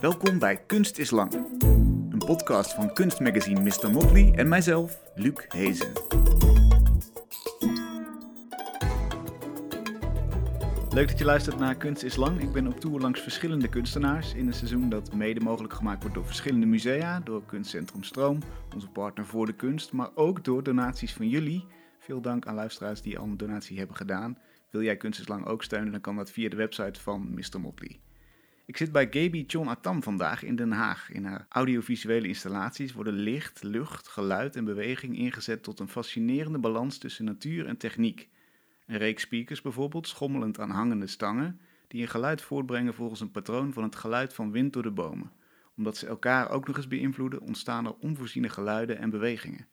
Welkom bij Kunst is Lang, een podcast van kunstmagazine Mr. Motley en mijzelf, Luc Hezen. Leuk dat je luistert naar Kunst is Lang. Ik ben op tour langs verschillende kunstenaars in een seizoen dat mede mogelijk gemaakt wordt door verschillende musea, door Kunstcentrum Stroom, onze partner voor de kunst, maar ook door donaties van jullie. Veel dank aan luisteraars die al een donatie hebben gedaan. Wil jij Kunst is Lang ook steunen, dan kan dat via de website van Mr. Motley. Ik zit bij Gaby John Atam vandaag in Den Haag. In haar audiovisuele installaties worden licht, lucht, geluid en beweging ingezet tot een fascinerende balans tussen natuur en techniek. Een reeks speakers bijvoorbeeld, schommelend aan hangende stangen, die een geluid voortbrengen volgens een patroon van het geluid van wind door de bomen. Omdat ze elkaar ook nog eens beïnvloeden, ontstaan er onvoorziene geluiden en bewegingen.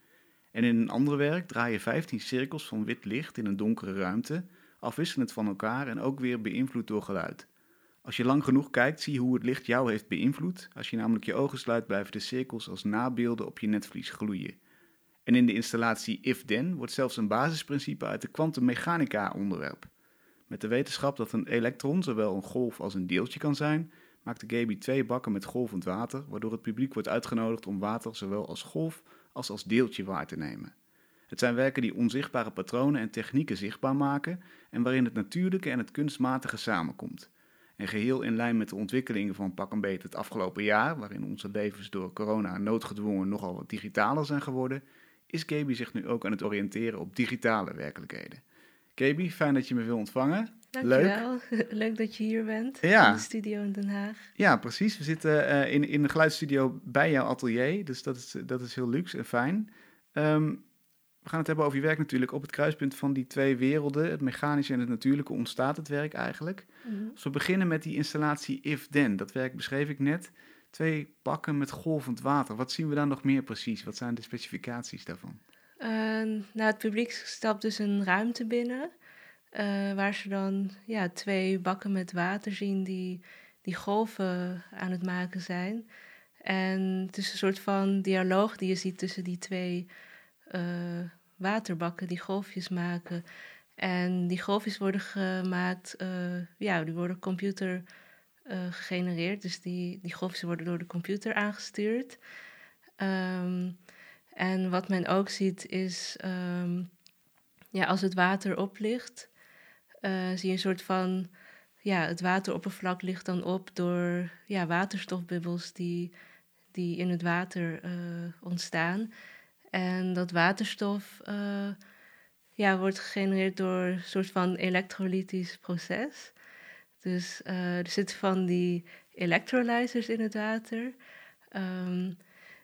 En in een ander werk draaien 15 cirkels van wit licht in een donkere ruimte, afwisselend van elkaar en ook weer beïnvloed door geluid. Als je lang genoeg kijkt, zie je hoe het licht jou heeft beïnvloed. Als je namelijk je ogen sluit, blijven de cirkels als nabeelden op je netvlies gloeien. En in de installatie If-Then wordt zelfs een basisprincipe uit de kwantummechanica onderwerp. Met de wetenschap dat een elektron zowel een golf als een deeltje kan zijn, maakte Gaby twee bakken met golvend water, waardoor het publiek wordt uitgenodigd om water zowel als golf als als deeltje waar te nemen. Het zijn werken die onzichtbare patronen en technieken zichtbaar maken en waarin het natuurlijke en het kunstmatige samenkomt. En geheel in lijn met de ontwikkelingen van pak een beet het afgelopen jaar, waarin onze levens door corona noodgedwongen nogal wat digitaler zijn geworden, is Gaby zich nu ook aan het oriënteren op digitale werkelijkheden. Gaby, fijn dat je me wil ontvangen. Dankjewel. Leuk. Leuk dat je hier bent ja. in de studio in Den Haag. Ja, precies. We zitten uh, in, in de geluidsstudio bij jouw atelier, dus dat is, dat is heel luxe en fijn. Um, we gaan het hebben over je werk natuurlijk. Op het kruispunt van die twee werelden, het mechanische en het natuurlijke, ontstaat het werk eigenlijk. Mm Als we beginnen met die installatie If Then, dat werk beschreef ik net. Twee bakken met golvend water. Wat zien we dan nog meer precies? Wat zijn de specificaties daarvan? Uh, nou, het publiek stapt dus een ruimte binnen. Uh, waar ze dan ja, twee bakken met water zien die, die golven aan het maken zijn. En het is een soort van dialoog die je ziet tussen die twee uh, waterbakken die golfjes maken. En die golfjes worden gemaakt, uh, ja, die worden computer uh, gegenereerd. Dus die, die golfjes worden door de computer aangestuurd. Um, en wat men ook ziet is, um, ja, als het water oplicht, uh, zie je een soort van, ja, het wateroppervlak ligt dan op door ja, waterstofbubbels die, die in het water ontstaan. En dat waterstof uh, ja, wordt gegenereerd door een soort van elektrolytisch proces. Dus uh, er zitten van die electrolyzers in het water, um,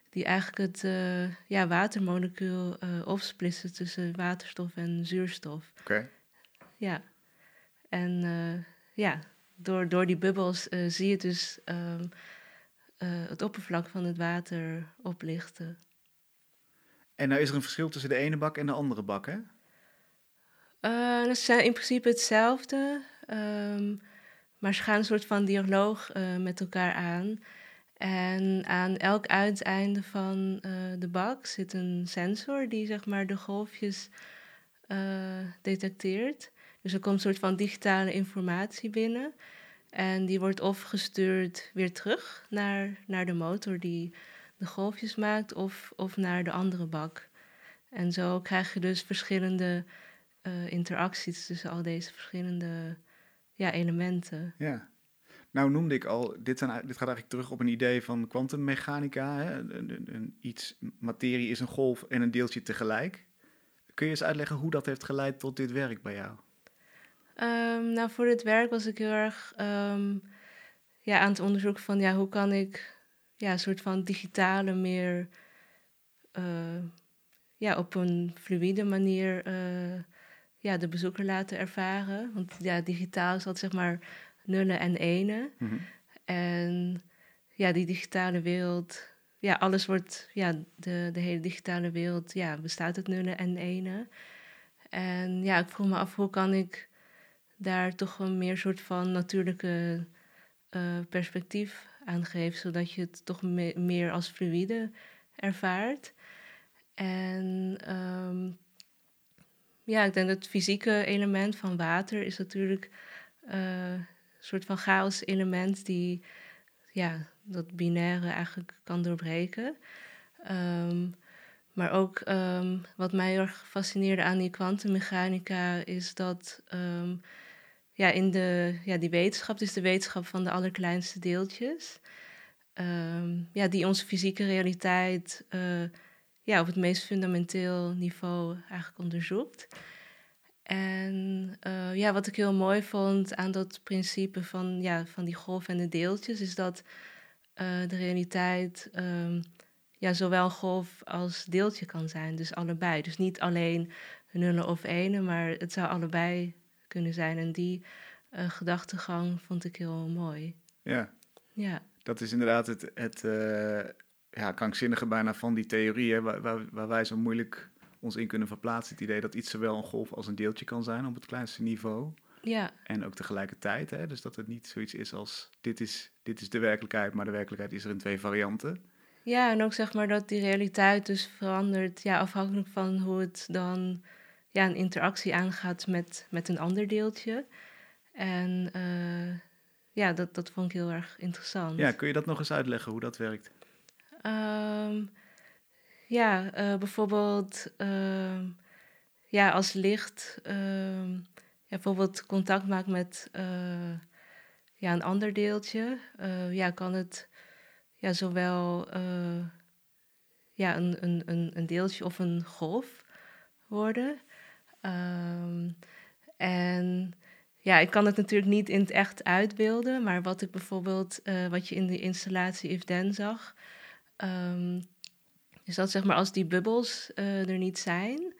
die eigenlijk het uh, ja, watermolecuul opsplitsen tussen waterstof en zuurstof. Oké. Okay. Ja, en ja, door, door die bubbels zie je dus um, het oppervlak van het water oplichten. En nou is er een verschil tussen de ene bak en de andere bak, hè? Uh, dat zijn in principe hetzelfde. Um, maar ze gaan een soort van dialoog uh, met elkaar aan. En aan elk uiteinde van uh, de bak zit een sensor die zeg maar de golfjes detecteert. Dus er komt een soort van digitale informatie binnen. En die wordt of gestuurd weer terug naar, naar de motor die de golfjes maakt of, of naar de andere bak. En zo krijg je dus verschillende uh, interacties tussen al deze verschillende ja, elementen. Ja. Nou noemde ik al, dit, zijn, dit gaat eigenlijk terug op een idee van kwantummechanica. Iets, materie is een golf en een deeltje tegelijk. Kun je eens uitleggen hoe dat heeft geleid tot dit werk bij jou? Um, nou, voor dit werk was ik heel erg um, ja, aan het onderzoeken van ja, hoe kan ik ja, een soort van digitale, meer uh, ja, op een fluïde manier uh, ja, de bezoeker laten ervaren. Want ja, digitaal is dat zeg maar nullen en enen. Mm -hmm. En ja, die digitale wereld, ja, alles wordt, ja, de, de hele digitale wereld, ja, bestaat uit nullen en enen. En ja, ik vroeg me af hoe kan ik daar toch een meer soort van natuurlijke uh, perspectief aangeeft, zodat je het toch me meer als fluïde ervaart. En um, ja, ik denk dat het fysieke element van water is natuurlijk uh, een soort van chaos element die ja, dat binaire eigenlijk kan doorbreken. Ehm, maar ook ehm, wat mij heel erg fascineerde aan die kwantummechanica is dat ehm, ja, in de, ja, die wetenschap, is de wetenschap van de allerkleinste deeltjes, ja, die onze fysieke realiteit uh, ja, op het meest fundamenteel niveau eigenlijk onderzoekt. En uh, ja, wat ik heel mooi vond aan dat principe van, ja, van die golf en de deeltjes, is dat uh, de realiteit um, ja, zowel golf als deeltje kan zijn. Dus allebei. Dus niet alleen nullen of ene, maar het zou allebei kunnen zijn. En die uh, gedachtegang vond ik heel mooi. Ja. Ja. Dat is inderdaad het, het uh, ja, krankzinnige bijna van die theorie, hè, waar, waar, waar wij zo moeilijk ons in kunnen verplaatsen. Het idee dat iets zowel een golf als een deeltje kan zijn op het kleinste niveau. Ja. En ook tegelijkertijd, hè, dus dat het niet zoiets is als dit is, dit is de werkelijkheid, maar de werkelijkheid is er in twee varianten. Ja, en ook zeg maar dat die realiteit dus verandert, ja, afhankelijk van hoe het dan ja, een interactie aangaat met, met een ander deeltje. En uh, ja, dat, dat vond ik heel erg interessant. Ja, kun je dat nog eens uitleggen hoe dat werkt? Um, ja, uh, bijvoorbeeld uh, ja, als licht uh, ja, bijvoorbeeld contact maakt met eh, ja, een ander deeltje, ja, kan het ja, zowel ja, een, een, een, een deeltje of een golf worden. Um, en ja, ik kan het natuurlijk niet in het echt uitbeelden, maar wat ik bijvoorbeeld, wat je in de installatie If Then zag, um, is dat zeg maar als die bubbels uh, er niet zijn.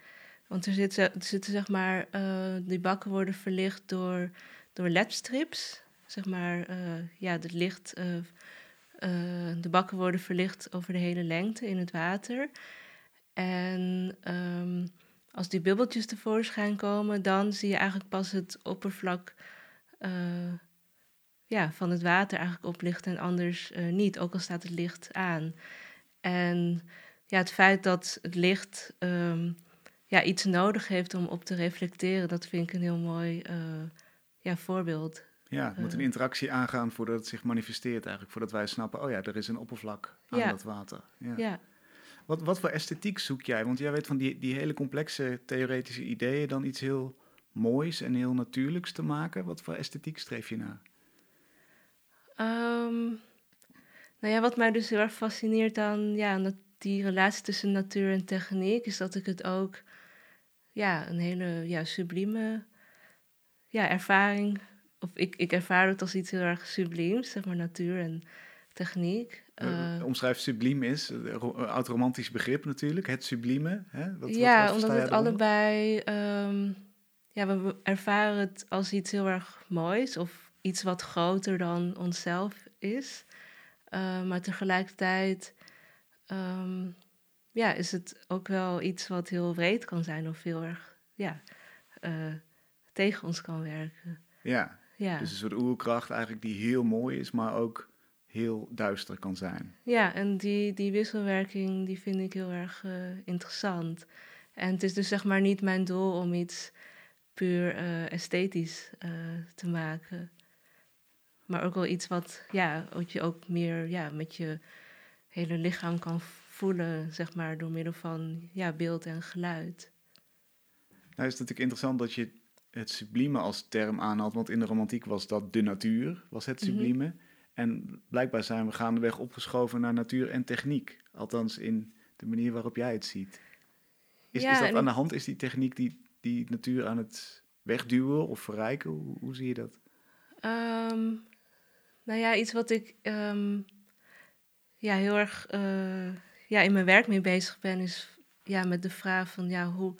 Want er zitten, er zitten zeg maar, uh, die bakken worden verlicht door, door ledstrips. Zeg maar, ja, het licht, de bakken worden verlicht over de hele lengte in het water. En um, als die bubbeltjes tevoorschijn komen, dan zie je eigenlijk pas het oppervlak ja, van het water eigenlijk oplichten en anders niet, ook al staat het licht aan. En ja, het feit dat het licht um, ja, iets nodig heeft om op te reflecteren, dat vind ik een heel mooi uh, ja, voorbeeld. Ja, het moet een eh. interactie aangaan voordat het zich manifesteert eigenlijk. Voordat wij snappen, oh ja, er is een oppervlak aan ja. dat water. Ja. ja. Wat, wat voor esthetiek zoek jij? Want jij weet van die, die hele complexe theoretische ideeën dan iets heel moois en heel natuurlijks te maken. Wat voor esthetiek streef je naar? Um, nou ja, wat mij dus heel erg fascineert aan ja, die relatie tussen natuur en techniek, is dat ik het ook ja, een hele ja, sublieme ja, ervaring. Of ik, ik ervaar het als iets heel erg subliems, zeg maar, natuur en techniek. Uh, Omschrijf subliem is, een oud-romantisch begrip natuurlijk, het sublieme. Hè? Wat, ja, wat, omdat het allebei, um, ja, we ervaren het als iets heel erg moois of iets wat groter dan onszelf is. Uh, maar tegelijkertijd um, ja, is het ook wel iets wat heel breed kan zijn of heel erg ja, uh, tegen ons kan werken. Ja, ja, dus een soort oerkracht eigenlijk die heel mooi is, maar ook heel duister kan zijn. Ja, en die, die wisselwerking die vind ik heel erg uh, interessant. En het is dus zeg maar niet mijn doel om iets puur uh, esthetisch te maken. Maar ook wel iets wat, ja, wat je ook meer ja, met je hele lichaam kan voelen, zeg maar, door middel van ja, beeld en geluid. Nou is het natuurlijk interessant dat je het sublieme als term aanhaalt, want in de romantiek was dat de natuur, was het mhm. sublieme. En blijkbaar zijn we gaandeweg opgeschoven naar natuur en techniek, althans in de manier waarop jij het ziet. Is, ja, is dat aan de hand? Is die techniek die, die natuur aan het wegduwen of verrijken? Hoe, hoe zie je dat? Um, nou ja, iets wat ik um, ja, heel erg uh, ja, in mijn werk mee bezig ben, is ja, met de vraag van ja, hoe,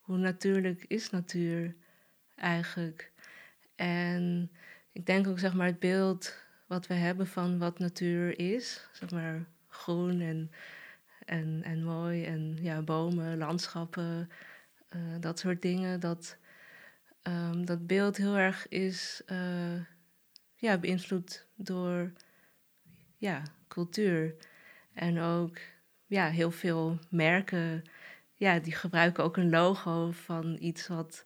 hoe natuurlijk is natuur eigenlijk? En ik denk ook zeg maar het beeld wat we hebben van wat natuur is, zeg maar groen en, en, en mooi en ja, bomen, landschappen, uh, dat soort dingen, dat, um, dat beeld heel erg is uh, ja, beïnvloed door ja, cultuur. En ook ja, heel veel merken, ja, die gebruiken ook een logo van iets wat,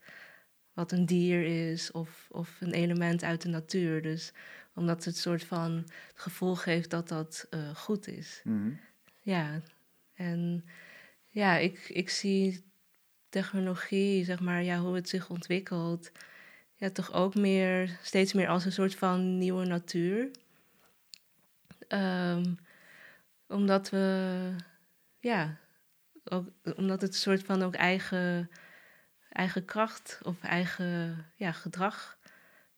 wat een dier is of, of een element uit de natuur. Dus Omdat het soort van het gevoel geeft dat dat eh, goed is. Mhm. Ja, en ja, ik, ik zie technologie, zeg maar, ja, hoe het zich ontwikkelt, ja, toch ook meer, steeds meer als een soort van nieuwe natuur. Ehm, omdat we, ja, ook, omdat het een soort van ook eigen, eigen kracht of eigen ja, gedrag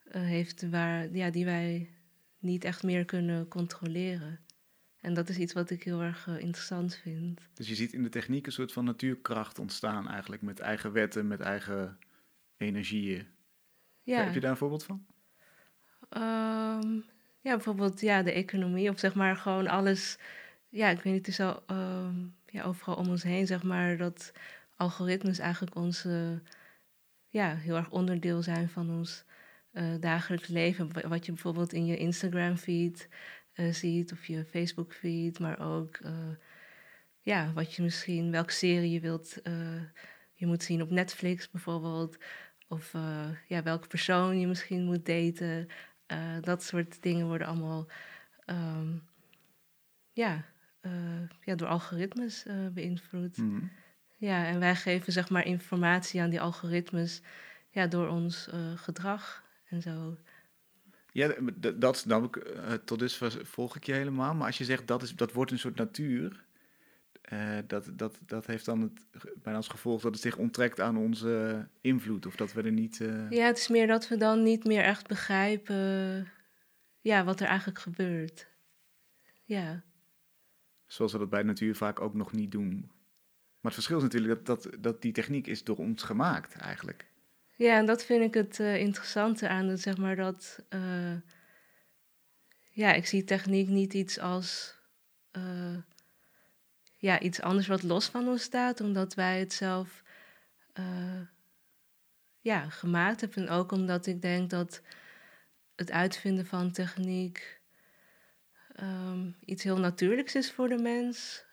heeft waar, ja, die wij niet echt meer kunnen controleren. En dat is iets wat ik heel erg eh, interessant vind. Dus je ziet in de techniek een soort van natuurkracht ontstaan eigenlijk, met eigen wetten, met eigen energieën. Ja. Heb je daar een voorbeeld van? Ehm, ja, bijvoorbeeld ja, de economie of zeg maar gewoon alles. Ja, ik weet niet, het is al ehm, ja, overal om ons heen, zeg maar, dat algoritmes eigenlijk onze, ja, heel erg onderdeel zijn van ons eh, dagelijks leven. Wa- Wat je bijvoorbeeld in je Instagram feed eh, ziet of je Facebook feed, maar ook eh, ja, wat je misschien, welke serie je wilt, eh, je moet zien op Netflix bijvoorbeeld. Of eh, ja, welke persoon je misschien moet daten. Eh, dat soort dingen worden allemaal ehm, ja, eh, ja, door algoritmes eh, beïnvloed. Mhm. Ja, en wij geven zeg maar informatie aan die algoritmes ja, door ons eh, gedrag en zo. Ja, dat snap ik. eh, tot dusver volg ik je helemaal. Maar als je zegt dat, is, dat wordt een soort natuur, eh, dat, dat, dat heeft dan het, bijna als gevolg dat het zich onttrekt aan onze invloed. Of dat we er niet. eh, Ja, het is meer dat we dan niet meer echt begrijpen ja, wat er eigenlijk gebeurt. Ja. Zoals we dat bij de natuur vaak ook nog niet doen. Maar het verschil is natuurlijk dat, dat, dat die techniek is door ons gemaakt eigenlijk. Ja, en dat vind ik het eh, interessante aan het, zeg maar, dat... eh, ja, ik zie techniek niet iets als... eh, ja, iets anders wat los van ons staat, omdat wij het zelf ja, gemaakt hebben. En ook omdat ik denk dat het uitvinden van techniek ehm, iets heel natuurlijks is voor de mens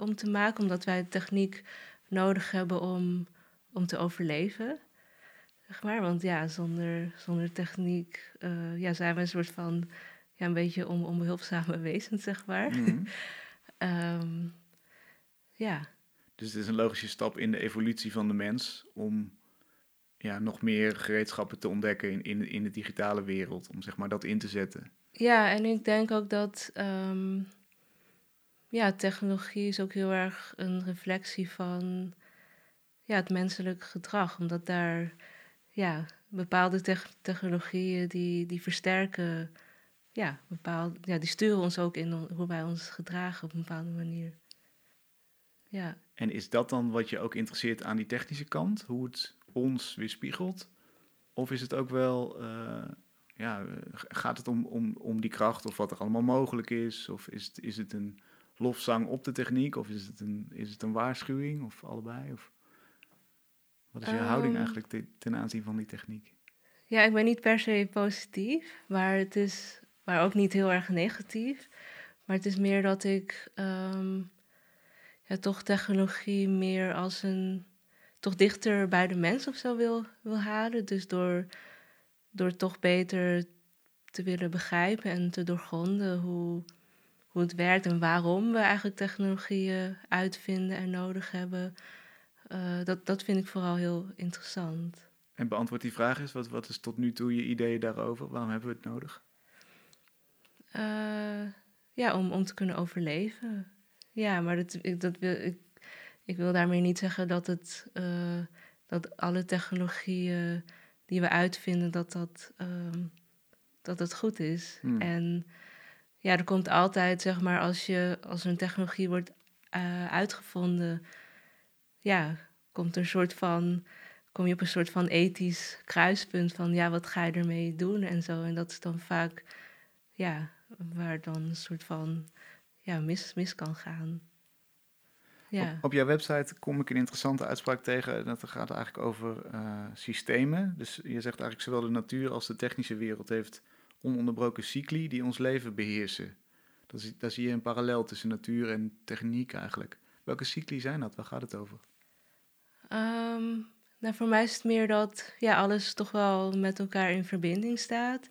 om te maken, omdat wij techniek nodig hebben om, om te overleven. Zeg maar, want ja, zonder, zonder techniek eh, ja, zijn we een soort van ja, een beetje on, onbehulpzame wezens, zeg maar. Mhm. Ehm, ja, Dus het is een logische stap in de evolutie van de mens om ja, nog meer gereedschappen te ontdekken in, in, in de digitale wereld. Om zeg maar dat in te zetten. ja, en ik denk ook dat ehm, ja, technologie is ook heel erg een reflectie van ja, het menselijk gedrag. Omdat daar ja, bepaalde tech- technologieën die, die versterken, ja, bepaald, ja, die sturen ons ook in hoe wij ons gedragen op een bepaalde manier. Ja. En is dat dan wat je ook interesseert aan die technische kant? Hoe het ons weerspiegelt? Of is het ook wel, eh, ja, gaat het om, om, om die kracht of wat er allemaal mogelijk is? Of is het, is het een lofzang op de techniek? Of is het een, is het een waarschuwing? Of allebei? Of wat is je houding Ehm. eigenlijk te- ten aanzien van die techniek? Ja, ik ben niet per se positief, maar het is maar ook niet heel erg negatief. Maar het is meer dat ik ehm, ja, toch technologie meer als een toch dichter bij de mens of zo wil, wil halen. Dus door, door toch beter te willen begrijpen en te doorgronden hoe, hoe het werkt en waarom we eigenlijk technologieën uitvinden en nodig hebben. Eh, dat, dat vind ik vooral heel interessant. En beantwoord die vraag eens, wat, wat is tot nu toe je ideeën daarover? Waarom hebben we het nodig? Eh, ja, om, om te kunnen overleven. Ja, maar dat, ik, dat wil, ik, ik wil daarmee niet zeggen dat, het, eh, dat alle technologieën die we uitvinden, dat dat, ehm, dat het goed is. Hmm. En ja, er komt altijd, zeg maar, als, je, als een technologie wordt uitgevonden, ja, komt een soort van, kom je op een soort van ethisch kruispunt van, ja, wat ga je ermee doen en zo. En dat is dan vaak, ja, waar dan een soort van, ja, mis, mis kan gaan. Ja. Op, jouw website kom ik een interessante uitspraak tegen. Dat gaat eigenlijk over eh, systemen. Dus je zegt eigenlijk zowel de natuur als de technische wereld heeft ononderbroken cycli die ons leven beheersen. Dat is, daar zie je een parallel tussen natuur en techniek eigenlijk. Welke cycli zijn dat? Waar gaat het over? Ehm, nou, voor mij is het meer dat ja, alles toch wel met elkaar in verbinding staat.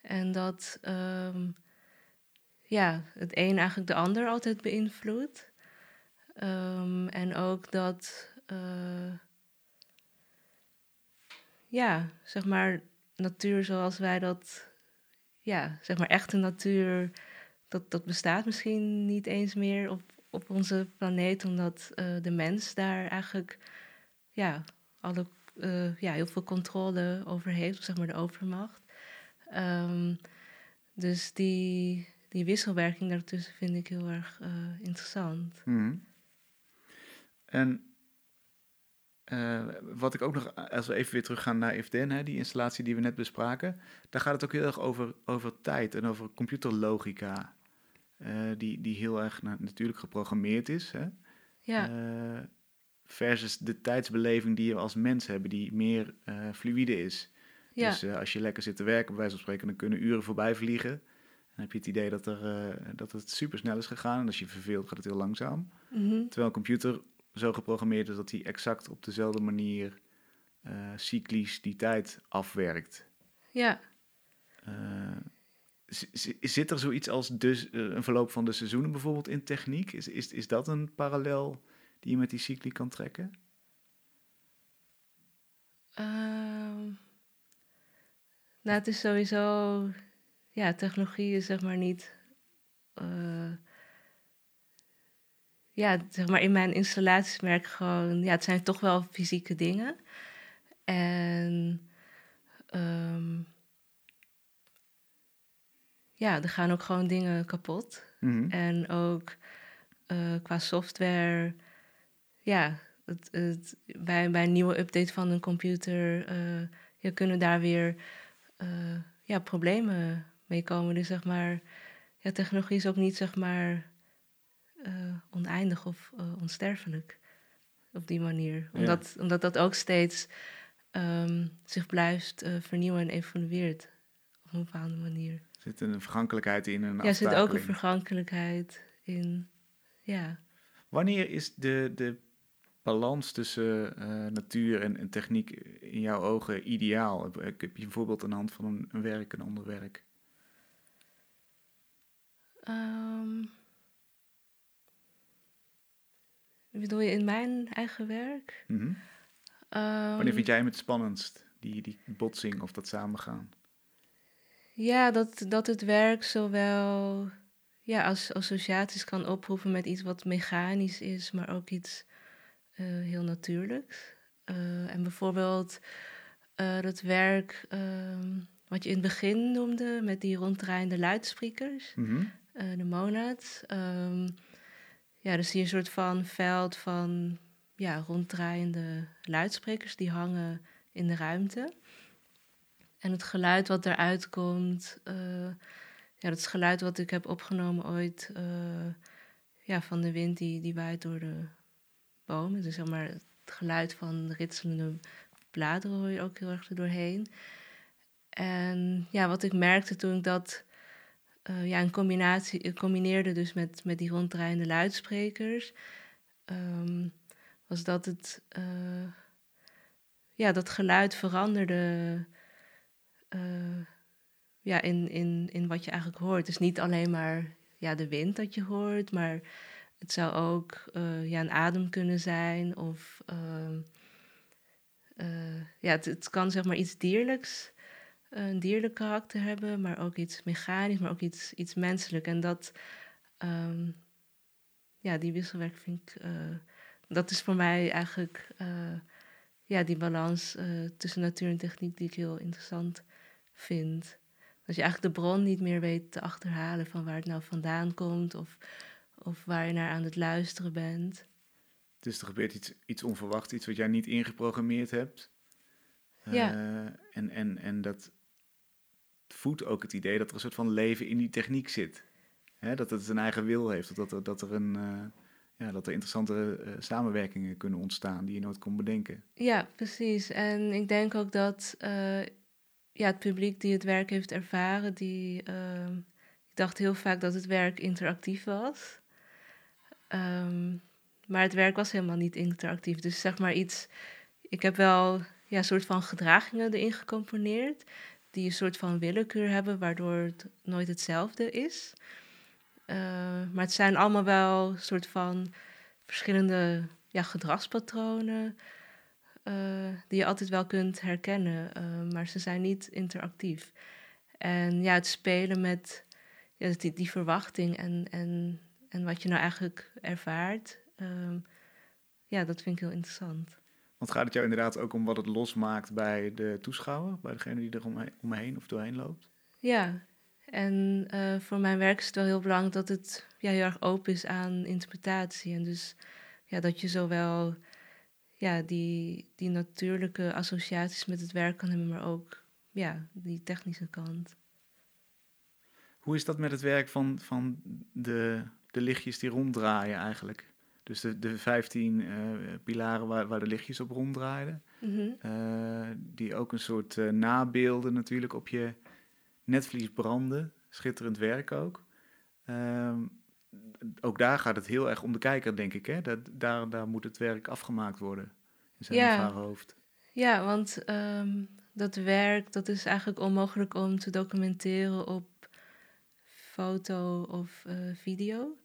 En dat ehm, ja, het een eigenlijk de ander altijd beïnvloedt. Ehm, en ook dat, uh, ja, zeg maar, natuur zoals wij dat, ja, zeg maar echte natuur, dat, dat bestaat misschien niet eens meer op, op onze planeet, omdat uh, de mens daar eigenlijk, ja, alle, uh, ja, heel veel controle over heeft, zeg maar de overmacht. Um, dus die, die wisselwerking daartussen vind ik heel erg interessant. Mm. En wat ik ook nog, als we even weer teruggaan naar IFDN, hè, die installatie die we net bespraken, daar gaat het ook heel erg over, over tijd en over computerlogica, uh, die, die heel erg natuurlijk geprogrammeerd is. Hè? Ja. Uh, versus de tijdsbeleving die we als mens hebben, die meer fluïde is. Ja. Dus als je lekker zit te werken, bij wijze van spreken, dan kunnen uren voorbij vliegen. Dan heb je het idee dat, er, dat het super snel is gegaan. En als je verveelt, gaat het heel langzaam. Mm -hmm. Terwijl een computer zo geprogrammeerd is dat hij exact op dezelfde manier uh, cyclisch die tijd afwerkt. Ja. Zit er zoiets als dus, uh, een verloop van de seizoenen bijvoorbeeld in techniek? Is, is, is dat een parallel die je met die cycli kan trekken? Ehm, nou, het is sowieso... Ja, technologie is zeg maar niet ja, zeg maar in mijn installaties merk ik gewoon, ja, het zijn toch wel fysieke dingen. En um, ja, er gaan ook gewoon dingen kapot. Mhm. En ook uh, qua software, ja, het, het, bij, bij een nieuwe update van een computer, uh, je kunnen daar weer uh, ja, problemen mee komen. Dus zeg maar, ja, technologie is ook niet zeg maar oneindig of onsterfelijk. Op die manier. Omdat, ja. omdat dat ook steeds um, zich blijft vernieuwen en evolueert. Op een bepaalde manier. Er zit een vergankelijkheid in. Een ja, er zit ook een vergankelijkheid in. Ja. Wanneer is de, de balans tussen natuur en, en, techniek in jouw ogen ideaal? Ik heb je een voorbeeld aan de hand van een, een werk, een ander werk. Um, Bedoel je in mijn eigen werk? Mm -hmm. um, Wanneer vind jij hem het spannendst? Die, die botsing of dat samengaan? Ja, dat, dat het werk zowel ja, als associaties kan oproepen met iets wat mechanisch is, maar ook iets uh, heel natuurlijks. Uh, en bijvoorbeeld uh, dat werk uh, wat je in het begin noemde met die ronddraaiende luidsprekers, mm -hmm. de monads. Um, ja, dus zie je een soort van veld van ja, ronddraaiende luidsprekers die hangen in de ruimte. En het geluid wat eruit komt, uh, ja, dat is geluid wat ik heb opgenomen ooit uh, ja, van de wind die, die waait door de bomen. Dus zeg maar het geluid van ritselende bladeren hoor je ook heel erg er doorheen. En ja, wat ik merkte toen ik dat uh, ja, een combinatie, combineerde dus met, met die ronddraaiende luidsprekers, um, was dat het, ja, dat geluid veranderde uh, ja, in, in, in wat je eigenlijk hoort. Dus niet alleen maar ja, de wind dat je hoort, maar het zou ook ja, een adem kunnen zijn of ehm, ja, het, het kan zeg maar iets dierlijks een dierlijk karakter hebben, maar ook iets mechanisch, maar ook iets, iets menselijk. En dat, um, ja, die wisselwerking vind ik, dat is voor mij eigenlijk, ja, die balans tussen natuur en techniek die ik heel interessant vind. Dat je eigenlijk de bron niet meer weet te achterhalen van waar het nou vandaan komt of, of waar je naar aan het luisteren bent. Dus er gebeurt iets, iets onverwachts, iets wat jij niet ingeprogrammeerd hebt. Ja. en, en, en dat, voedt ook het idee dat er een soort van leven in die techniek zit. Hè, dat het een eigen wil heeft, dat er, dat er, een, uh, ja, dat er interessante uh, samenwerkingen kunnen ontstaan die je nooit kon bedenken. Ja, precies. En ik denk ook dat ja, het publiek die het werk heeft ervaren, die ehm, ik dacht heel vaak dat het werk interactief was. Um, maar het werk was helemaal niet interactief. Dus zeg maar iets. Ik heb wel ja, soort van gedragingen erin gecomponeerd die een soort van willekeur hebben, waardoor het nooit hetzelfde is. Eh, maar het zijn allemaal wel soort van verschillende ja, gedragspatronen uh, die je altijd wel kunt herkennen, uh, maar ze zijn niet interactief. En ja, het spelen met ja, die, die verwachting en, en, en wat je nou eigenlijk ervaart, uh, ja, dat vind ik heel interessant. Want gaat het jou inderdaad ook om wat het losmaakt bij de toeschouwer, bij degene die er omheen, omheen of doorheen loopt? Ja, en uh, voor mijn werk is het wel heel belangrijk dat het ja, heel erg open is aan interpretatie. En dus ja, dat je zowel ja, die, die natuurlijke associaties met het werk kan hebben, maar ook ja, die technische kant. Hoe is dat met het werk van, van de, de lichtjes die ronddraaien eigenlijk? Dus de, de 15 uh, pilaren waar, waar de lichtjes op ronddraaiden. Mm uh, die ook een soort uh, nabeelden natuurlijk op je netvlies branden. Schitterend werk ook. Ehm, ook daar gaat het heel erg om de kijker, denk ik. Hè? Dat, daar, daar moet het werk afgemaakt worden in zijn ja. hoofd. Ja, want um, dat werk dat is eigenlijk onmogelijk om te documenteren op foto of uh, video.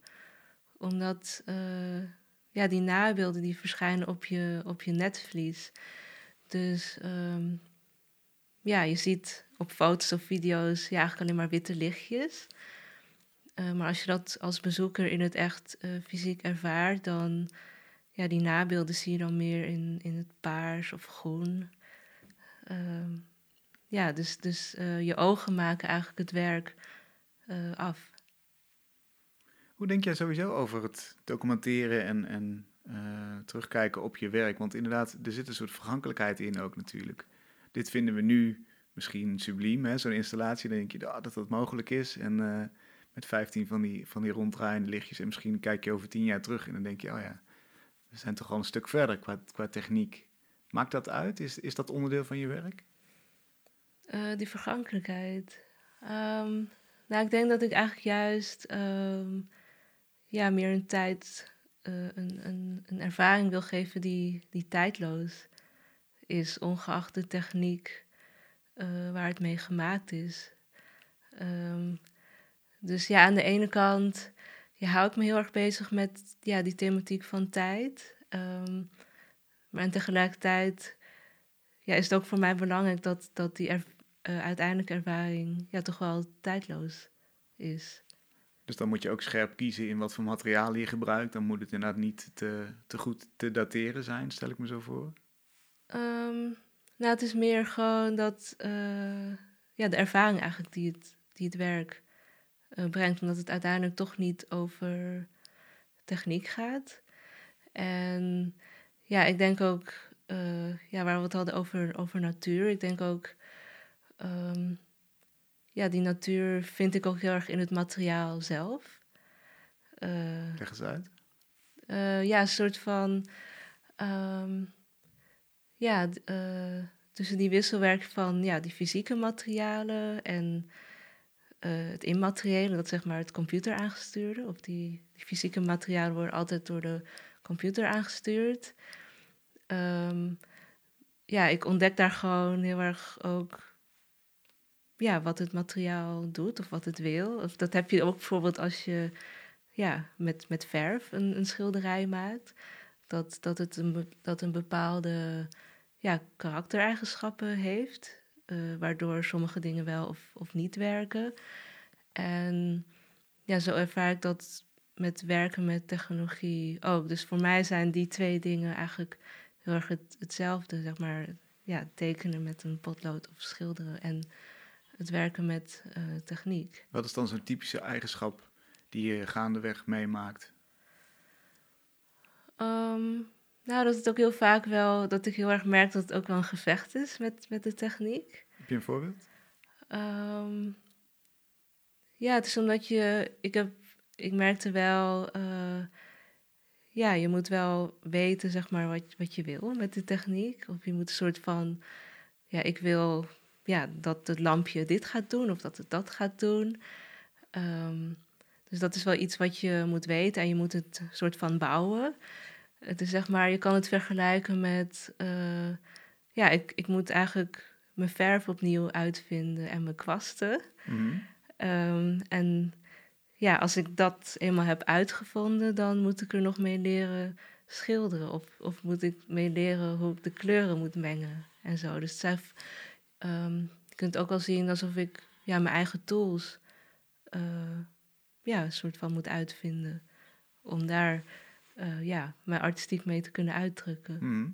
Omdat uh, ja, die nabeelden die verschijnen op je, op je netvlies. Dus um, ja, je ziet op foto's of video's ja, eigenlijk alleen maar witte lichtjes. Uh, maar als je dat als bezoeker in het echt fysiek ervaart, dan ja, die nabeelden zie je dan meer in, in het paars of groen. Uh, ja, dus, dus uh, je ogen maken eigenlijk het werk af. Hoe denk jij sowieso over het documenteren en, en terugkijken op je werk? Want inderdaad, er zit een soort vergankelijkheid in ook natuurlijk. Dit vinden we nu misschien subliem, zo'n installatie. Dan denk je oh, dat dat mogelijk is. En met 15 van die, van die ronddraaiende lichtjes. En misschien kijk je over tien jaar terug en dan denk je, oh ja, we zijn toch al een stuk verder qua, qua techniek. Maakt dat uit? Is, is dat onderdeel van je werk? Uh, die vergankelijkheid. Um, nou, ik denk dat ik eigenlijk juist um, ja, meer een tijd, uh, een, een, een ervaring wil geven die, die tijdloos is, ongeacht de techniek uh, waar het mee gemaakt is. Um, dus ja, aan de ene kant je houdt me heel erg bezig met ja, die thematiek van tijd. Um, maar tegelijkertijd ja, is het ook voor mij belangrijk dat, dat die er, uh, uiteindelijke ervaring ja, toch wel tijdloos is. Dus dan moet je ook scherp kiezen in wat voor materialen je gebruikt. Dan moet het inderdaad niet te, te goed te dateren zijn, stel ik me zo voor. Um, nou, het is meer gewoon dat uh, ja, de ervaring eigenlijk die het, die het werk uh, brengt, omdat het uiteindelijk toch niet over techniek gaat. En ja, ik denk ook, uh, ja, waar we het hadden over, over natuur, ik denk ook, um, ja, die natuur vind ik ook heel erg in het materiaal zelf. Uh, Leg eens uit. Uh, ja, een soort van, um, ja, tussen die wisselwerking van ja, die fysieke materialen en uh, het immateriële, dat zeg maar het computer aangestuurde. Of die, fysieke materialen worden altijd door de computer aangestuurd. Um, ja, ik ontdek daar gewoon heel erg ook ja, wat het materiaal doet of wat het wil. Of dat heb je ook bijvoorbeeld als je ja, met, met verf een, een schilderij maakt. Dat, dat het een, dat een bepaalde ja, karaktereigenschappen heeft. Uh, waardoor sommige dingen wel of, of niet werken. En ja, zo ervaar ik dat met werken met technologie ook. Dus voor mij zijn die twee dingen eigenlijk heel erg het, hetzelfde, zeg maar. Ja, tekenen met een potlood of schilderen en het werken met uh, techniek. Wat is dan zo'n typische eigenschap die je gaandeweg meemaakt? Um, nou, dat is ook heel vaak wel dat ik heel erg merk dat het ook wel een gevecht is met, met de techniek. Heb je een voorbeeld? Um, ja, het is omdat je. Ik, heb, ik merkte wel. Uh, ja, je moet wel weten, zeg maar, wat, wat je wil met de techniek. Of je moet een soort van. Ja, ik wil ja, dat het lampje dit gaat doen of dat het dat gaat doen. Um, dus dat is wel iets wat je moet weten en je moet het soort van bouwen. Het is zeg maar, je kan het vergelijken met, uh, ja, ik, ik moet eigenlijk mijn verf opnieuw uitvinden en mijn kwasten. Mhm. Ehm, en ja, als ik dat eenmaal heb uitgevonden, dan moet ik er nog mee leren schilderen. Of, of moet ik mee leren hoe ik de kleuren moet mengen en zo. Dus het ehm, je kunt ook wel zien alsof ik ja, mijn eigen tools eh, ja, een soort van moet uitvinden. Om daar eh, ja, mijn artistiek mee te kunnen uitdrukken. Mhm.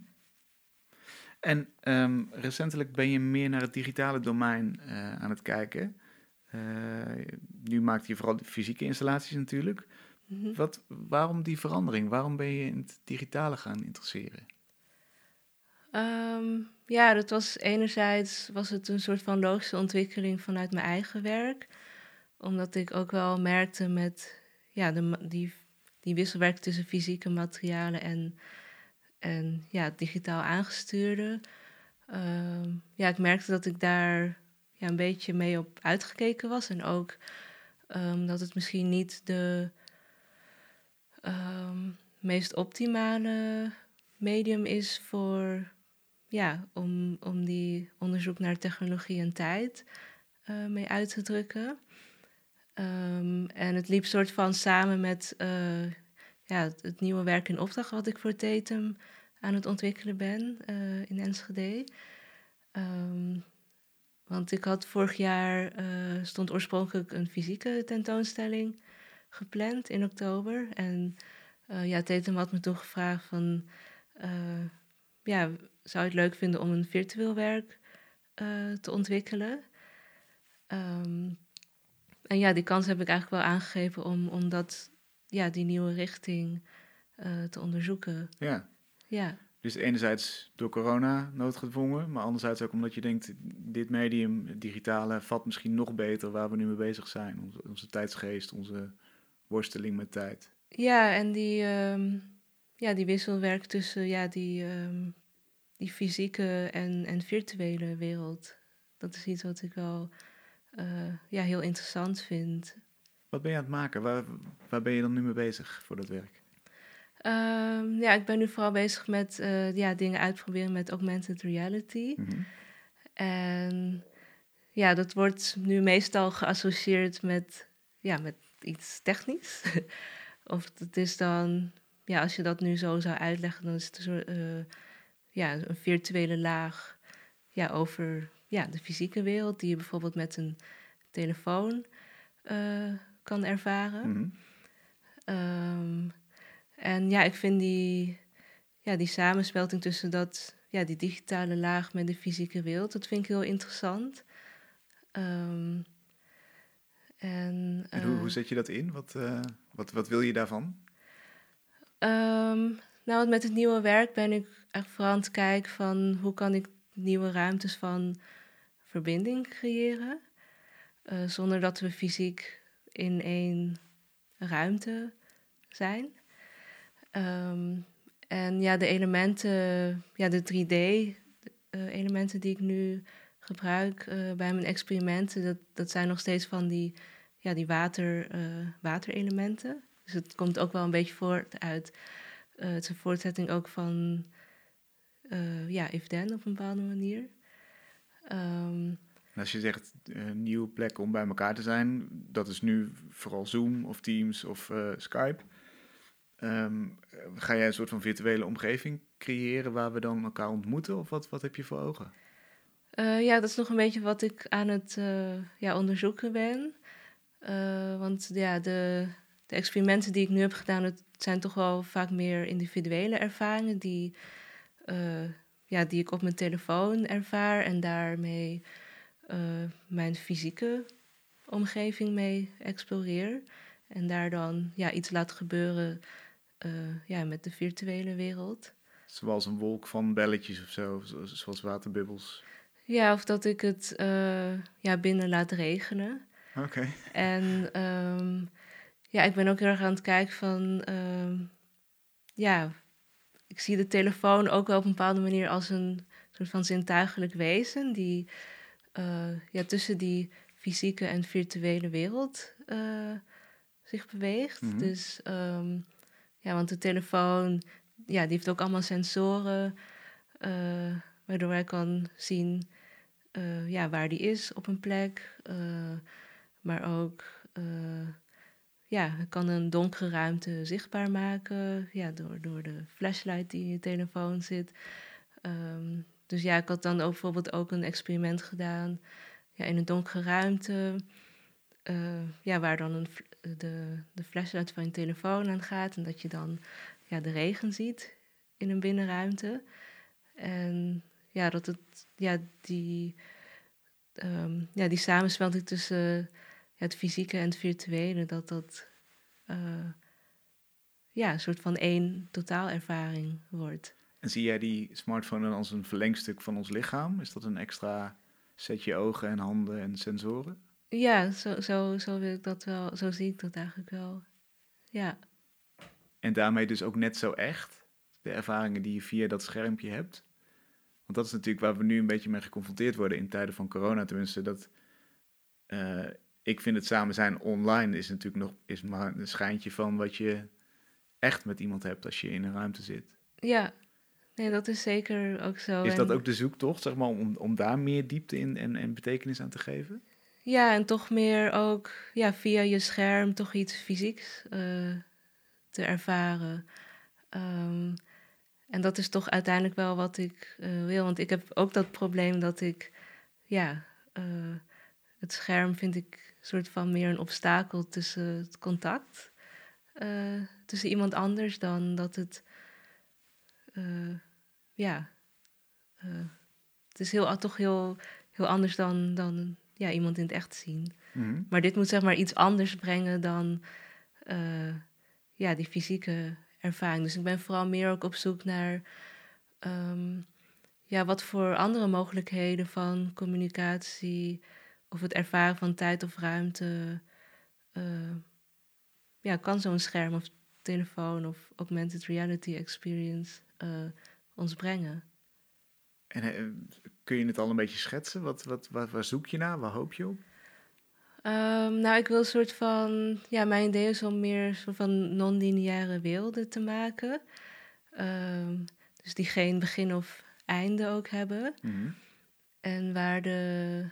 En ehm, recentelijk ben je meer naar het digitale domein eh, aan het kijken. Eh, nu maakt je vooral fysieke installaties natuurlijk. Mhm. Wat, waarom die verandering? Waarom ben je in het digitale gaan interesseren? Ehm, ja, dat was enerzijds was het een soort van logische ontwikkeling vanuit mijn eigen werk. Omdat ik ook wel merkte met ja, de, die, die wisselwerking tussen fysieke materialen en, en ja, digitaal aangestuurde. Ehm, ja, ik merkte dat ik daar ja, een beetje mee op uitgekeken was. En ook ehm, dat het misschien niet de ehm, meest optimale medium is voor ja, om, om die onderzoek naar technologie en tijd eh, mee uit te drukken. Ehm, en het liep soort van samen met eh, ja, het, nieuwe werk in opdracht wat ik voor Tatum aan het ontwikkelen ben eh, in Enschede. Ehm, want ik had vorig jaar, eh, stond oorspronkelijk een fysieke tentoonstelling gepland in oktober. En ja, Tatum had me toen gevraagd van, ja, zou je het leuk vinden om een virtueel werk te ontwikkelen? Ehm, en ja, die kans heb ik eigenlijk wel aangegeven om, om dat, ja, die nieuwe richting eh, te onderzoeken. Ja, Ja, dus enerzijds door corona noodgedwongen, maar anderzijds ook omdat je denkt, dit medium, het digitale, vat misschien nog beter waar we nu mee bezig zijn. Onze, onze tijdsgeest, onze worsteling met tijd. ja en die, ehm, ja, die wisselwerk tussen ja, die, ehm, die fysieke en, en virtuele wereld, dat is iets wat ik wel eh, ja, heel interessant vind. Wat ben je aan het maken? Waar, waar ben je dan nu mee bezig voor dat werk? Ehm, ja, ik ben nu vooral bezig met eh, ja, dingen uitproberen met augmented reality. Mhm. En ja, dat wordt nu meestal geassocieerd met, ja, met iets technisch. of het is dan, ja, als je dat nu zo zou uitleggen, dan is het een, soort, eh, ja, een virtuele laag ja, over ja, de fysieke wereld, die je bijvoorbeeld met een telefoon eh, kan ervaren. Mhm. Ehm, en ja, ik vind die, ja, die samensmelting tussen dat, ja, die digitale laag met de fysieke wereld, dat vind ik heel interessant. Ehm, en, En hoe, eh, hoe zet je dat in? Wat, eh, wat, wat wil je daarvan? ehm, nou, want met het nieuwe werk ben ik echt vooral aan het kijken van hoe kan ik nieuwe ruimtes van verbinding creëren. eh, zonder dat we fysiek in één ruimte zijn. Ehm, en ja, de elementen, ja, de 3D-elementen die ik nu gebruik eh, bij mijn experimenten, dat, dat zijn nog steeds van die, ja, die water, eh, waterelementen. Dus het komt ook wel een beetje voort uit. eh, het is een voortzetting ook van eh ja, Ifden op een bepaalde manier. Ehm, als je zegt een nieuwe plek om bij elkaar te zijn, dat is nu vooral Zoom of Teams of eh, Skype. Ehm, ga jij een soort van virtuele omgeving creëren waar we dan elkaar ontmoeten? Of wat, wat heb je voor ogen? Eh, ja, dat is nog een beetje wat ik aan het eh, ja, onderzoeken ben. Eh, want ja, de, de experimenten die ik nu heb gedaan, het zijn toch wel vaak meer individuele ervaringen die, eh, ja, die ik op mijn telefoon ervaar en daarmee eh, mijn fysieke omgeving mee exploreer. En daar dan ja, iets laat gebeuren eh, ja, met de virtuele wereld. Zoals een wolk van belletjes of zo, zo- zoals waterbubbels. Ja, of dat ik het eh, ja, binnen laat regenen. Oké. En ehm, ja, ik ben ook heel erg aan het kijken van, ehm, ja, ik zie de telefoon ook wel op een bepaalde manier als een soort van zintuigelijk wezen die eh, ja, tussen die fysieke en virtuele wereld eh, zich beweegt. Mhm. Dus ehm, ja, want de telefoon, ja, die heeft ook allemaal sensoren, eh, waardoor hij kan zien ja, waar die is op een plek. maar ook, ja, kan een donkere ruimte zichtbaar maken. Ja, door, door de flashlight die in je telefoon zit. Ehm, dus ja, ik had dan ook bijvoorbeeld ook een experiment gedaan. Ja, in een donkere ruimte. eh, ja, waar dan een, de, de flashlight van je telefoon aan gaat. En dat je dan ja, de regen ziet in een binnenruimte. En ja, dat het, ja, die, ehm, ja, die samensmelting tussen het fysieke en het virtuele, dat dat eh, ja, een soort van één totaalervaring wordt. En zie jij die smartphone dan als een verlengstuk van ons lichaam? Is dat een extra setje ogen en handen en sensoren? Ja, zo, zo, zo wil ik dat wel, zo zie ik dat eigenlijk wel. Ja, En daarmee dus ook net zo echt, de ervaringen die je via dat schermpje hebt. Want dat is natuurlijk waar we nu een beetje mee geconfronteerd worden in tijden van corona. Tenminste, dat eh, ik vind het samen zijn online is natuurlijk nog is maar een schijntje van wat je echt met iemand hebt als je in een ruimte zit. ja. Nee, dat is zeker ook zo. Is dat ook de zoektocht, zeg maar, om, om daar meer diepte in en, en betekenis aan te geven? Ja, en toch meer ook ja, via je scherm toch iets fysieks eh, te ervaren. Ehm, en dat is toch uiteindelijk wel wat ik eh, wil. Want ik heb ook dat probleem dat ik, ja, eh, het scherm vind ik soort van meer een obstakel tussen het contact. eh, tussen iemand anders dan dat het, eh, ja, eh, het is heel, toch heel, heel anders dan, dan ja, iemand in het echt zien. Mhm. Maar dit moet zeg maar iets anders brengen dan ja, die fysieke ervaring. Dus ik ben vooral meer ook op zoek naar ehm, ja, wat voor andere mogelijkheden van communicatie of het ervaren van tijd of ruimte eh, ja, kan zo'n scherm of telefoon of augmented reality experience eh, ons brengen. En eh, kun je het al een beetje schetsen? Wat, wat, waar, waar zoek je naar? Waar hoop je op? Ehm, nou, ik wil een soort van. Ja, mijn idee is om meer een soort van non-lineaire werelden te maken. Ehm, dus die geen begin of einde ook hebben. Mhm. En waar de.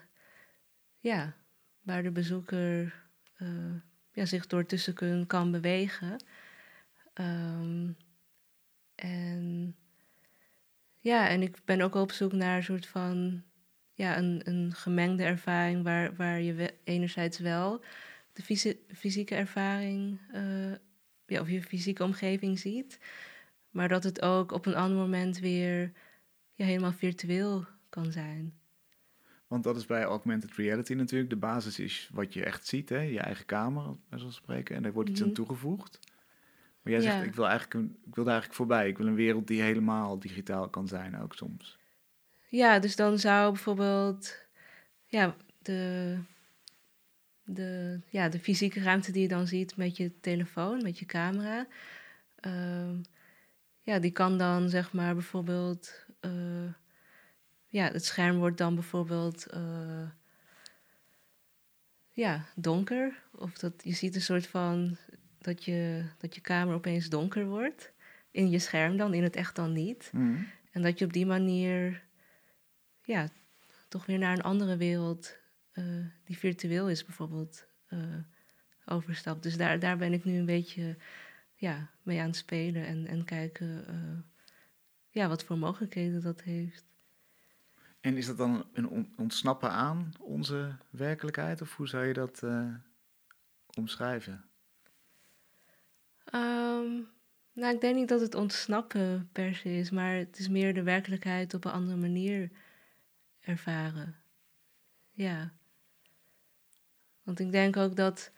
Ja, waar de bezoeker eh, ja, zich door tussen kun, kan bewegen. Ehm, en. Ja, en ik ben ook op zoek naar een soort van ja, een, een gemengde ervaring waar, waar je enerzijds wel de fysi- fysieke ervaring eh, ja, of je fysieke omgeving ziet, maar dat het ook op een ander moment weer ja, helemaal virtueel kan zijn. Want dat is bij augmented reality natuurlijk. De basis is wat je echt ziet, hè? je eigen kamer, bij zo'n spreken. En daar wordt iets aan Mhm. toegevoegd. Maar jij zegt, Ja. ik, wil eigenlijk een, ik wil daar eigenlijk voorbij. Ik wil een wereld die helemaal digitaal kan zijn ook soms. Ja, dus dan zou bijvoorbeeld ja, de, de, ja, de fysieke ruimte die je dan ziet met je telefoon, met je camera, ehm, ja, die kan dan zeg maar bijvoorbeeld, eh, ja, het scherm wordt dan bijvoorbeeld, eh, ja, donker. Of dat je ziet een soort van dat je, dat je kamer opeens donker wordt. In je scherm dan, in het echt dan niet. Mhm. En dat je op die manier, ja, toch weer naar een andere wereld, eh, die virtueel is bijvoorbeeld, eh, overstapt. Dus daar, daar ben ik nu een beetje ja, mee aan het spelen en, en kijken ja, wat voor mogelijkheden dat heeft. En is dat dan een on- ontsnappen aan onze werkelijkheid? Of hoe zou je dat eh, omschrijven? Ehm, nou, ik denk niet dat het ontsnappen per se is, maar het is meer de werkelijkheid op een andere manier ervaren. Ja. Want ik denk ook dat,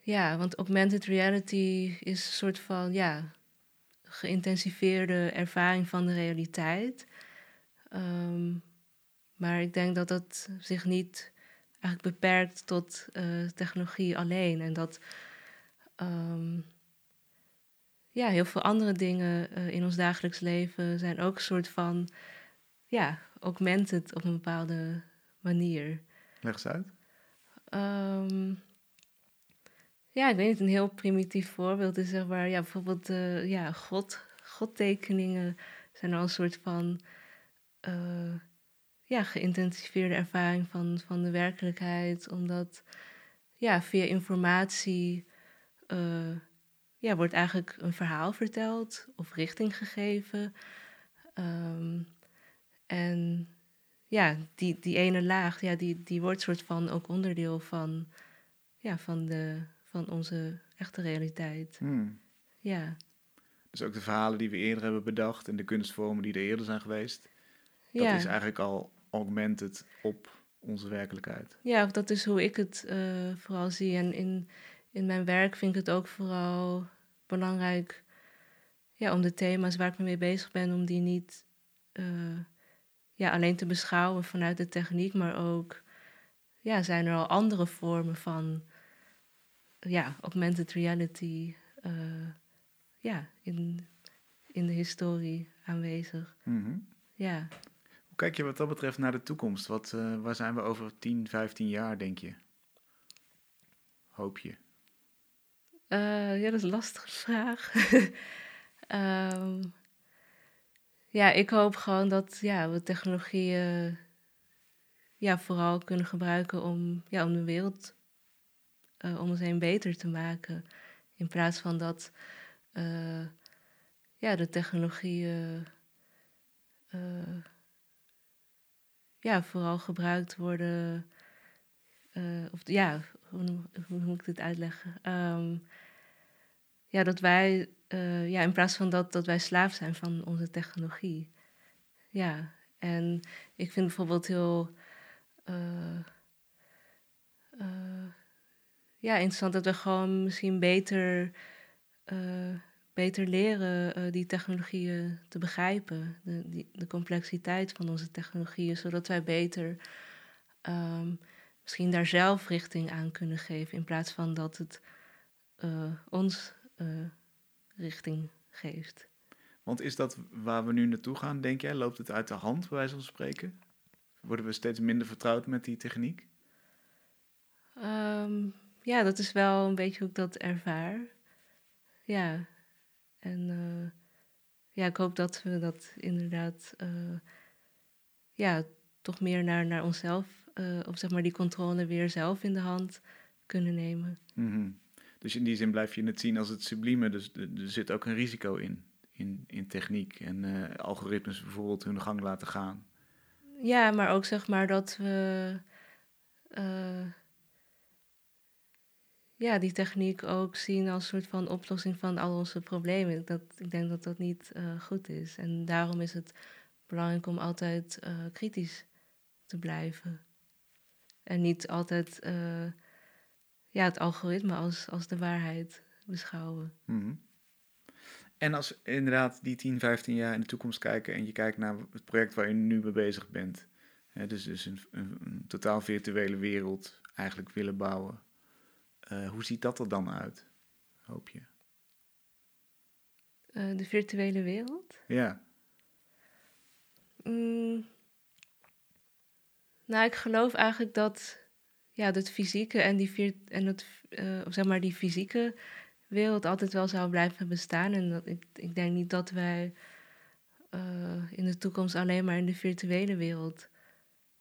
ja, want augmented reality is een soort van, ja, geïntensiveerde ervaring van de realiteit. Ehm, maar ik denk dat dat zich niet eigenlijk beperkt tot eh, technologie alleen. En dat ehm, ja, heel veel andere dingen eh, in ons dagelijks leven zijn ook een soort van ja, augmented op een bepaalde manier. Leg eens uit. Ehm, ja, ik weet niet, een heel primitief voorbeeld is zeg maar, ja, bijvoorbeeld eh, ja, God, godtekeningen zijn al een soort van eh, ja, geïntensiveerde ervaring van, van de werkelijkheid. Omdat ja, via informatie uh, ja, wordt eigenlijk een verhaal verteld of richting gegeven. Um, en ja, die, die ene laag, ja, die, die wordt soort van ook onderdeel van, ja, van, de, van onze echte realiteit. Hmm. Ja. Dus ook de verhalen die we eerder hebben bedacht en de kunstvormen die er eerder zijn geweest, dat ja. is eigenlijk al augmented op onze werkelijkheid. Ja, dat is hoe ik het uh, vooral zie. En in, in mijn werk vind ik het ook vooral belangrijk ja, om de thema's waar ik me mee bezig ben, om die niet uh, ja, alleen te beschouwen vanuit de techniek, maar ook ja, zijn er al andere vormen van ja, augmented reality uh, ja, in, in de historie aanwezig. Mm Ja. Kijk je wat dat betreft naar de toekomst? Wat, uh, waar zijn we over 10, 15 jaar, denk je? Hoop je? Uh, ja, dat is een lastige vraag. um, ja, ik hoop gewoon dat ja, we technologieën ja, vooral kunnen gebruiken om, ja, om de wereld uh, om ons heen beter te maken. In plaats van dat ja, de technologieën ja, vooral gebruikt worden. of ja, hoe, hoe, moet ik dit uitleggen? Um, ja, dat wij uh, ja, in plaats van dat, dat wij slaaf zijn van onze technologie. Ja, en ik vind bijvoorbeeld heel uh, ja, interessant dat we gewoon misschien beter, beter leren die technologieën te begrijpen. De, die, de complexiteit van onze technologieën, zodat wij beter um, misschien daar zelf richting aan kunnen geven, in plaats van dat het ons richting geeft. Want is dat waar we nu naartoe gaan, denk jij? Loopt het uit de hand, bij wijze van spreken? Worden we steeds minder vertrouwd met die techniek? Um, ja, dat is wel een beetje hoe ik dat ervaar. Ja, en uh, ja, ik hoop dat we dat inderdaad, uh, ja, toch meer naar, naar onszelf, uh, of zeg maar die controle weer zelf in de hand kunnen nemen. Mm -hmm. Dus in die zin blijf je het zien als het sublieme. Dus er zit ook een risico in, in, in techniek en algoritmes bijvoorbeeld hun gang laten gaan. Ja, maar ook zeg maar dat we ja, die techniek ook zien als soort van oplossing van al onze problemen. Dat, ik denk dat dat niet uh, goed is. En daarom is het belangrijk om altijd kritisch te blijven. En niet altijd ja, het algoritme als, als de waarheid beschouwen. -hmm. En als inderdaad die 10, 15 jaar in de toekomst kijken en je kijkt naar het project waar je nu mee bezig bent. Hè, dus dus een, een, een, totaal virtuele wereld eigenlijk willen bouwen. Uh, hoe ziet dat er dan uit, hoop je? Uh, de virtuele wereld? Ja. Mm. Nou, ik geloof eigenlijk dat ja, dat fysieke en, die vier, en het, uh, zeg maar die fysieke wereld altijd wel zou blijven bestaan. En dat, ik, ik denk niet dat wij in de toekomst alleen maar in de virtuele wereld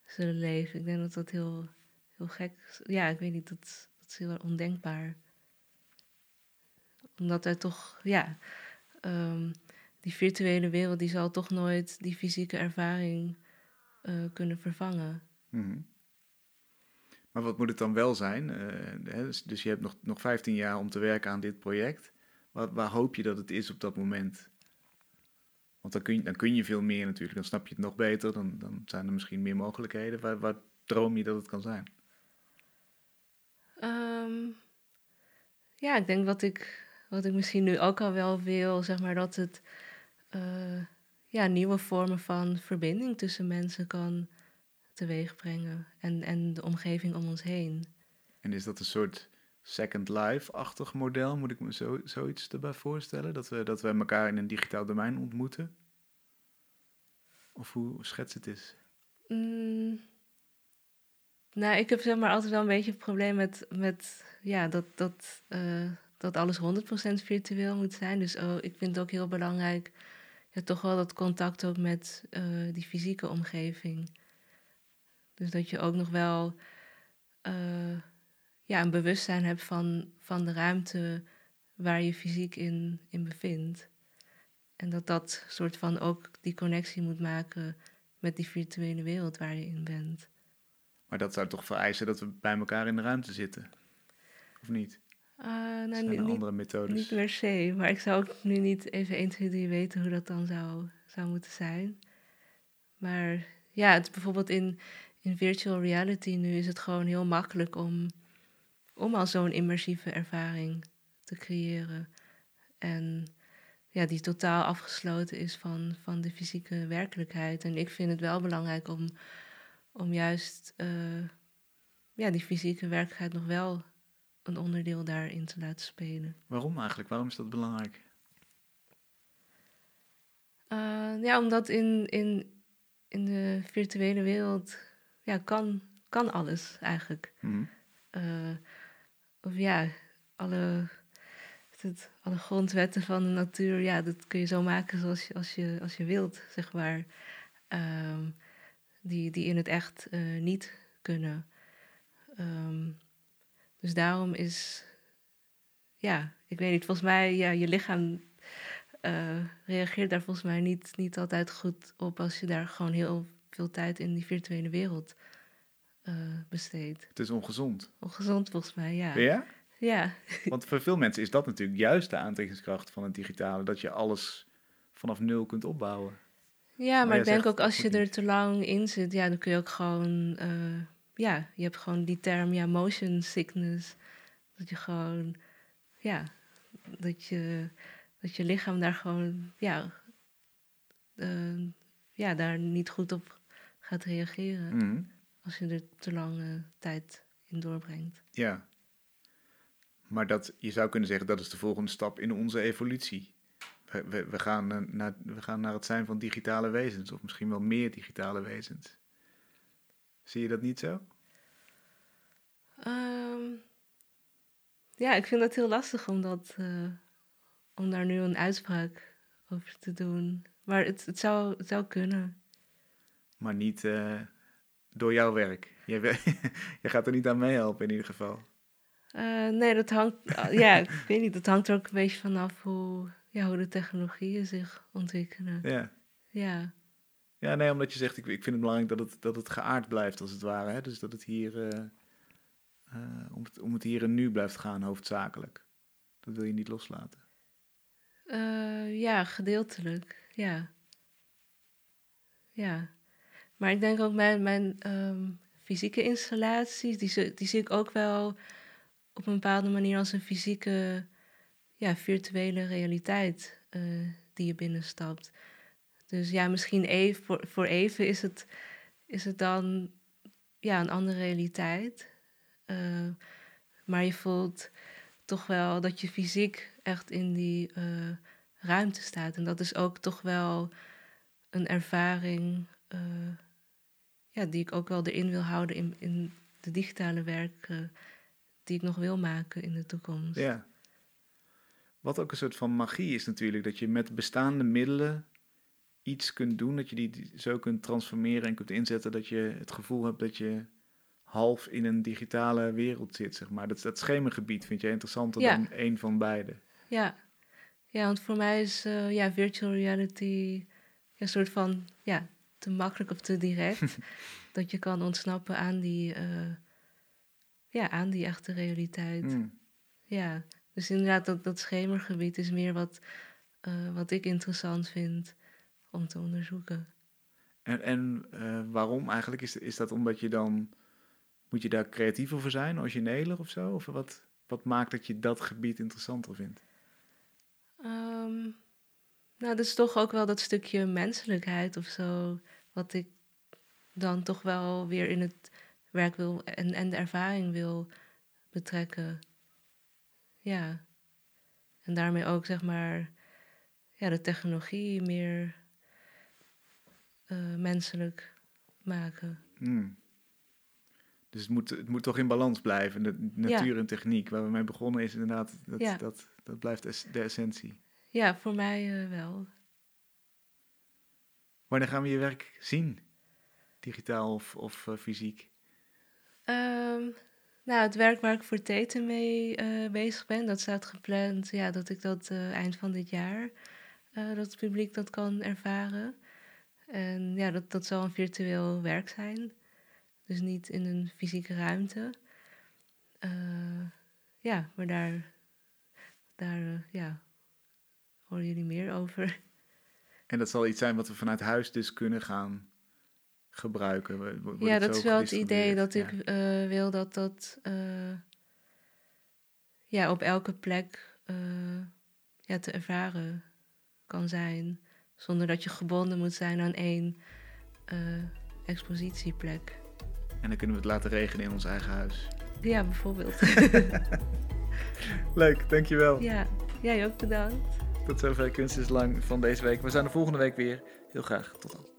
zullen leven. Ik denk dat dat heel, heel gek is. Ja, ik weet niet, dat, dat is heel ondenkbaar. Omdat wij toch, ja, um, die virtuele wereld die zal toch nooit die fysieke ervaring uh, kunnen vervangen. -hmm. Maar wat moet het dan wel zijn? Uh, dus, dus, je hebt nog, nog 15 jaar om te werken aan dit project. Wat, waar hoop je dat het is op dat moment? Want dan kun je, dan kun je veel meer natuurlijk. Dan snap je het nog beter. Dan, dan zijn er misschien meer mogelijkheden. Waar droom je dat het kan zijn? Um, ja, ik denk wat ik, wat ik misschien nu ook al wel wil. Zeg maar dat het uh, ja, nieuwe vormen van verbinding tussen mensen kan teweeg brengen en, en de omgeving om ons heen. En is dat een soort Second Life-achtig model? Moet ik me zo, zoiets erbij voorstellen? Dat we, dat we elkaar in een digitaal domein ontmoeten? Of hoe schets het is? Mm, nou, ik heb zeg maar altijd wel een beetje het probleem met, met ja, dat, dat, uh, dat alles 100% virtueel moet zijn. Dus oh, ik vind het ook heel belangrijk, ja, toch wel dat contact ook met uh, die fysieke omgeving. Dus dat je ook nog wel eh, ja, een bewustzijn hebt van, van de ruimte waar je fysiek in, in bevindt. En dat dat soort van ook die connectie moet maken met die virtuele wereld waar je in bent. Maar dat zou toch vereisen dat we bij elkaar in de ruimte zitten? Of niet? Uh, nou, zijn er andere methodes? Niet per se, maar ik zou ook nu niet even 1, 2, 3 weten hoe dat dan zou, zou moeten zijn. Maar ja, het, bijvoorbeeld in, in virtual reality nu is het gewoon heel makkelijk om, om al zo'n immersieve ervaring te creëren. En ja, die totaal afgesloten is van, van de fysieke werkelijkheid. En ik vind het wel belangrijk om, om juist uh, ja, die fysieke werkelijkheid nog wel een onderdeel daarin te laten spelen. Waarom eigenlijk? Waarom is dat belangrijk? Uh, ja, omdat in, in, in de virtuele wereld ja, kan, kan alles eigenlijk. Mm uh, of ja, alle het, alle grondwetten van de natuur, ja, dat kun je zo maken zoals je, als je, als je wilt, zeg maar. Um, die, die in het echt uh, niet kunnen. Um, dus daarom is, ja, ik weet niet, volgens mij, ja, je lichaam uh, reageert daar volgens mij niet, niet altijd goed op als je daar gewoon heel veel tijd in die virtuele wereld uh, besteedt. Het is ongezond. Ongezond volgens mij, ja. Ja? Ja. Want voor veel mensen is dat natuurlijk juist de aantrekkingskracht van het digitale, dat je alles vanaf nul kunt opbouwen. Ja, maar, ik denk ook als je er te lang in zit, ja, dan kun je ook gewoon, uh, ja, je hebt gewoon die term, ja, motion sickness. Dat je gewoon, ja, dat je, dat je lichaam daar gewoon, ja, uh, ja, daar niet goed op gaat reageren. Mhm. Als je er te lange tijd in doorbrengt. Ja, maar dat, je zou kunnen zeggen dat is de volgende stap in onze evolutie. We, we, we, gaan, naar, we gaan naar het zijn van digitale wezens, of misschien wel meer digitale wezens. Zie je dat niet zo? Um, ja, ik vind dat heel lastig om, dat, uh, om daar nu een uitspraak over te doen. Maar het, het, zou, het zou kunnen. Maar niet uh, door jouw werk. Je, je gaat er niet aan meehelpen in ieder geval. Uh, nee, dat hangt, ja, ik weet niet, dat hangt er ook een beetje vanaf hoe, ja, hoe de technologieën zich ontwikkelen. Ja. Ja. Ja, nee, omdat je zegt, ik, ik vind het belangrijk dat het, dat het geaard blijft, als het ware. Hè? Dus dat het hier, uh, uh, om, het, om het hier en nu blijft gaan, hoofdzakelijk. Dat wil je niet loslaten. ja, gedeeltelijk, ja. Ja. Maar ik denk ook mijn, mijn um, fysieke installaties, die, die zie ik ook wel op een bepaalde manier als een fysieke, ja, virtuele realiteit uh, die je binnenstapt. Dus ja, misschien even, voor, voor even is het, is het dan ja, een andere realiteit. Uh, maar je voelt toch wel dat je fysiek echt in die uh, ruimte staat. En dat is ook toch wel een ervaring ja, die ik ook wel erin wil houden in, in de digitale werk die ik nog wil maken in de toekomst. Ja. Wat ook een soort van magie is natuurlijk, dat je met bestaande middelen iets kunt doen, dat je die zo kunt transformeren en kunt inzetten, dat je het gevoel hebt dat je half in een digitale wereld zit, zeg maar. Dat, dat schemergebied vind jij interessanter dan een van beide? Ja, ja want voor mij is uh, ja, virtual reality een soort van ja, te makkelijk of te direct. dat je kan ontsnappen aan die... Uh, ja, aan die echte realiteit. Mm. Ja, dus inderdaad, dat, dat schemergebied is meer wat, uh, wat ik interessant vind om te onderzoeken. En, en uh, waarom eigenlijk? Is, is dat omdat je dan, moet je daar creatief over zijn, origineler of zo? Of wat, wat maakt dat je dat gebied interessanter vindt? Um, nou, dat is toch ook wel dat stukje menselijkheid of zo, wat ik dan toch wel weer in het werk wil en, en de ervaring wil betrekken. Ja. En daarmee ook zeg maar ja, de technologie meer uh, menselijk maken. Hmm. Dus het moet, het moet toch in balans blijven, de natuur en techniek. Waar we mee begonnen is inderdaad, dat, ja. dat, dat blijft de essentie. Ja, voor mij uh, wel. Wanneer gaan we je werk zien? digitaal of, of fysiek? Ehm, nou, het werk waar ik voor Teten mee bezig ben, dat staat gepland ja, dat ik dat eind van dit jaar, dat het publiek dat kan ervaren. En ja, dat, dat zal een virtueel werk zijn. Dus niet in een fysieke ruimte. Ja, maar daar, daar ja, horen jullie meer over. En dat zal iets zijn wat we vanuit huis dus kunnen gaan gebruiken. Wordt ja, dat is wel het idee dat ik uh, wil dat dat ja, op elke plek ja, te ervaren kan zijn. Zonder dat je gebonden moet zijn aan één expositieplek. En dan kunnen we het laten regenen in ons eigen huis. Ja, bijvoorbeeld. Leuk, dankjewel. Ja, jij ook bedankt. Tot zover Kunst is Lang van deze week. We zijn de volgende week weer. Heel graag. Tot dan.